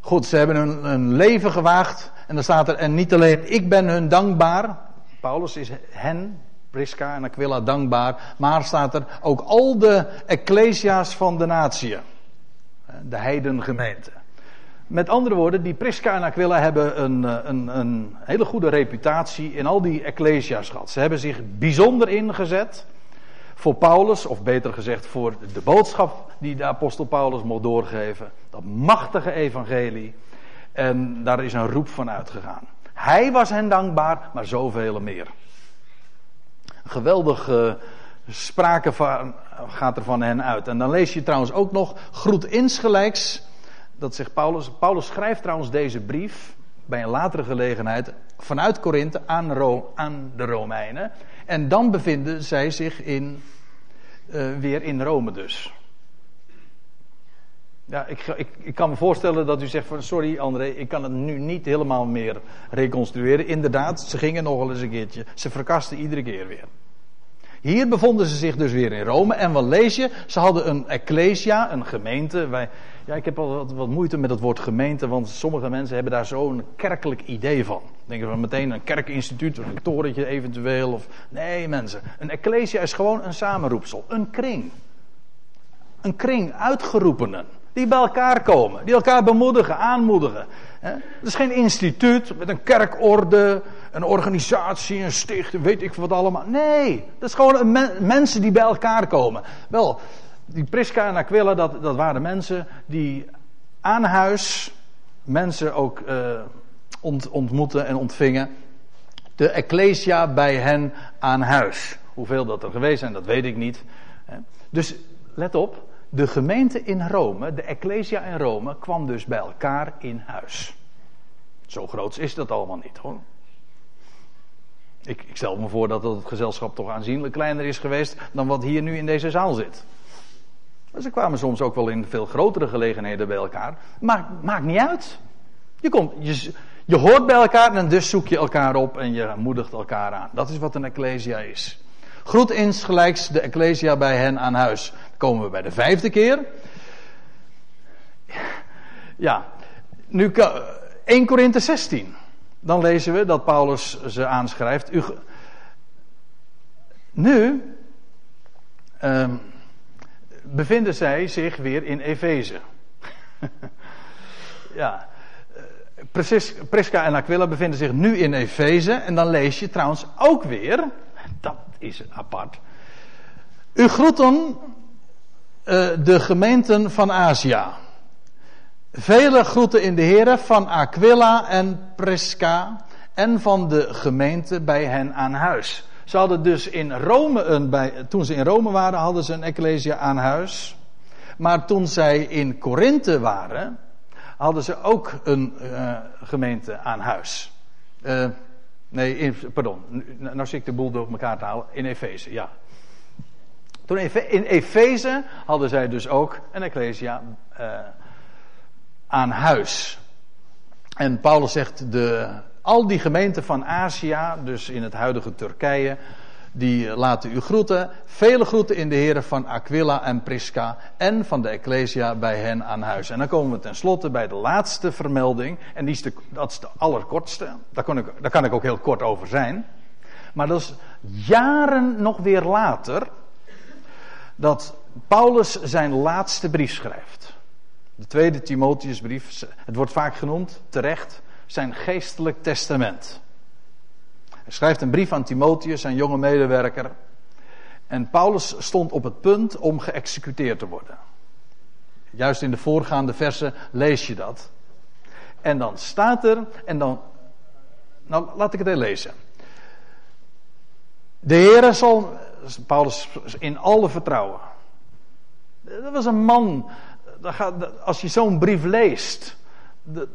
Goed, ze hebben hun, hun leven gewaagd. En dan staat er, en niet alleen ik ben hun dankbaar. Paulus is hen, Prisca en Aquila dankbaar. Maar staat er ook al de ecclesia's van de natie. De heidengemeente. Met andere woorden, die Prisca en Aquila hebben een, eh, een, een hele goede reputatie in al die ecclesia's gehad. Ze hebben zich bijzonder ingezet voor Paulus, of beter gezegd voor de boodschap die de apostel Paulus mocht doorgeven. Dat machtige evangelie. En daar is een roep van uitgegaan. Hij was hen dankbaar, maar zoveel meer. Geweldig uh, sprake van, gaat er van hen uit. En dan lees je trouwens ook nog, groet insgelijks dat zegt Paulus. Paulus schrijft trouwens deze brief bij een latere gelegenheid vanuit Korinthe aan, aan, de Romeinen. En dan bevinden zij zich in, uh, weer in Rome dus. Ja, ik, ik, ik, kan me voorstellen dat u zegt van sorry André, ik kan het nu niet helemaal meer reconstrueren. Inderdaad, ze gingen nog wel eens een keertje. Ze verkasten iedere keer weer. Hier bevonden ze zich dus weer in Rome. En wat lees je? Ze hadden een ecclesia, een gemeente. Wij, ja, ik heb al wat, moeite met het woord gemeente, want sommige mensen hebben daar zo'n kerkelijk idee van. Denken van meteen een kerkinstituut, een torentje eventueel. Of, nee, mensen. Een ecclesia is gewoon een samenroepsel, een kring. Een kring uitgeroepenen. Die bij elkaar komen, die elkaar bemoedigen, aanmoedigen. Het is geen instituut met een kerkorde, een organisatie, een stichting, weet ik wat allemaal. Nee, dat is gewoon mensen die bij elkaar komen. Wel, die Prisca en Aquila, dat, dat waren mensen die aan huis mensen ook uh, ont, ontmoeten en ontvingen. De Ecclesia bij hen aan huis. Hoeveel dat er geweest zijn, dat weet ik niet. Dus let op, de gemeente in Rome, de Ecclesia in Rome, kwam dus bij elkaar in huis. Zo groot is dat allemaal niet hoor. Ik, ik stel me voor dat het gezelschap toch aanzienlijk kleiner is geweest dan wat hier nu in deze zaal zit. ze kwamen soms ook wel in veel grotere gelegenheden bij elkaar. Maar maakt niet uit. Je, komt, je, je hoort bij elkaar en dus zoek je elkaar op en je moedigt elkaar aan. Dat is wat een ecclesia is. Groet insgelijks de ecclesia bij hen aan huis. Dan komen we bij de vijfde keer. Ja, nu 1 Korinthe 16. Dan lezen we dat Paulus ze aanschrijft. U, nu um, bevinden zij zich weer in Efeze. ja. Prisca en Aquila bevinden zich nu in Efeze. En dan lees je trouwens ook weer, dat is apart. U groeten uh, de gemeenten van Azië. Vele groeten in de Heren van Aquila en Prisca en van de gemeente bij hen aan huis. Ze hadden dus in Rome een, bij, toen ze in Rome waren, hadden ze een ecclesia aan huis. Maar toen zij in Korinthe waren, hadden ze ook een uh, gemeente aan huis. Uh, nee, pardon, nou zit ik de boel door elkaar te halen. In Efeze, ja. Toen in Efeze hadden zij dus ook een ecclesia uh, aan huis. En Paulus zegt, de, al die gemeenten van Azië, dus in het huidige Turkije, die laten u groeten. Vele groeten in de heren van Aquila en Prisca en van de Ecclesia bij hen aan huis. En dan komen we tenslotte bij de laatste vermelding. En die is de, dat is de allerkortste. Daar, kan ik, daar kan ik ook heel kort over zijn. Maar dat is jaren nog weer later dat Paulus zijn laatste brief schrijft. De tweede Timotheusbrief, het wordt vaak genoemd, terecht, zijn geestelijk testament. Hij schrijft een brief aan Timotheus, zijn jonge medewerker. En Paulus stond op het punt om geëxecuteerd te worden. Juist in de voorgaande versen lees je dat. En dan staat er, en dan, nou laat ik het even lezen. De Heer zal, Paulus in alle vertrouwen. Dat was een man, als je zo'n brief leest,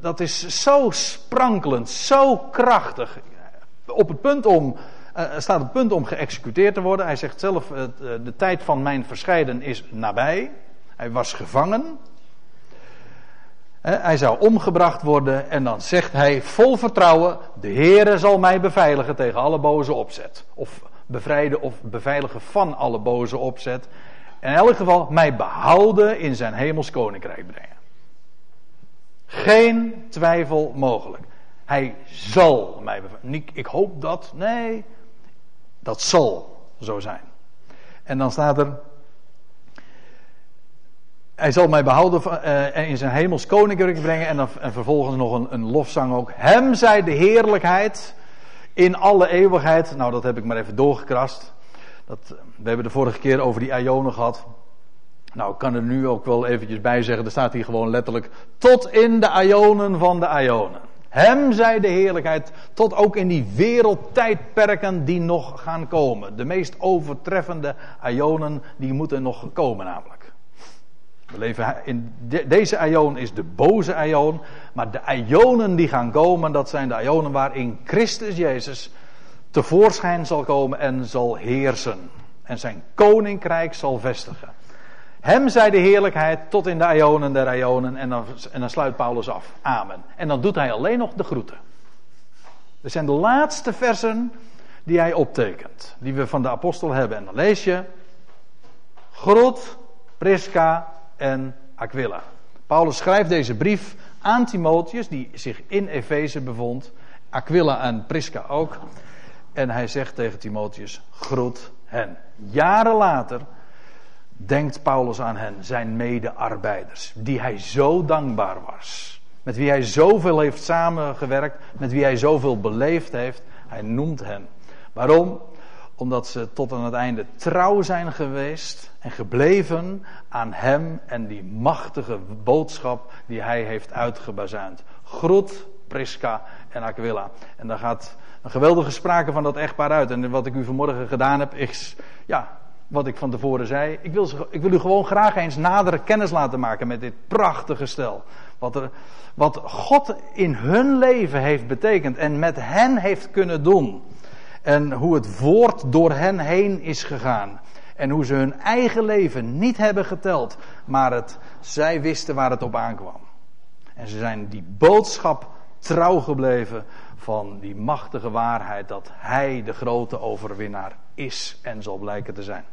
dat is zo sprankelend, zo krachtig op het punt om, uh, staat op het punt om geëxecuteerd te worden. Hij zegt zelf, uh, de tijd van mijn verscheiden is nabij. Hij was gevangen. Hij zou omgebracht worden en dan zegt hij vol vertrouwen, de Heere zal mij beveiligen tegen alle boze opzet. Of bevrijden of beveiligen van alle boze opzet. In elk geval mij behouden in zijn hemels koninkrijk brengen. Geen twijfel mogelijk. Hij zal mij Niet, ik hoop dat. Nee, dat zal zo zijn. En dan staat er. Hij zal mij behouden en in zijn hemels koninkrijk brengen. En, dan, en vervolgens nog een, een lofzang ook. Hem zij de heerlijkheid in alle eeuwigheid. Nou, dat heb ik maar even doorgekrast. Dat, we hebben de vorige keer over die Ionen gehad. Nou, ik kan er nu ook wel eventjes bij zeggen. Er staat hier gewoon letterlijk. Tot in de Ionen van de Ionen. Hem zij de heerlijkheid tot ook in die wereldtijdperken die nog gaan komen. De meest overtreffende ionen die moeten nog komen namelijk. We leven in deze ion is de boze ion, maar de ionen die gaan komen, dat zijn de ionen waarin Christus Jezus tevoorschijn zal komen en zal heersen. En zijn koninkrijk zal vestigen. Hem zij de heerlijkheid tot in de ionen der ionen. En dan, en sluit Paulus af. Amen. En dan doet hij alleen nog de groeten. Dit zijn de laatste versen die hij optekent. Die we van de apostel hebben. En dan lees je. Groet Prisca en Aquila. Paulus schrijft deze brief aan Timotheus, die zich in Efeze bevond. Aquila en Prisca ook. En hij zegt tegen Timotheus: groet hen. Jaren later denkt Paulus aan hen, zijn medearbeiders, die hij zo dankbaar was. Met wie hij zoveel heeft samengewerkt, met wie hij zoveel beleefd heeft. Hij noemt hen. Waarom? Omdat ze tot aan het einde trouw zijn geweest en gebleven aan hem en die machtige boodschap die hij heeft uitgebazuind. Groet Prisca en Aquila. En daar gaat een geweldige sprake van dat echtpaar uit. En wat ik u vanmorgen gedaan heb, is ja, wat ik van tevoren zei. Ik wil, ik wil u gewoon graag eens nadere kennis laten maken met dit prachtige stel. Wat, er, wat God in hun leven heeft betekend en met hen heeft kunnen doen. En hoe het woord door hen heen is gegaan. En hoe ze hun eigen leven niet hebben geteld, maar het, zij wisten waar het op aankwam. En ze zijn die boodschap trouw gebleven van die machtige waarheid dat Hij de grote overwinnaar is en zal blijken te zijn.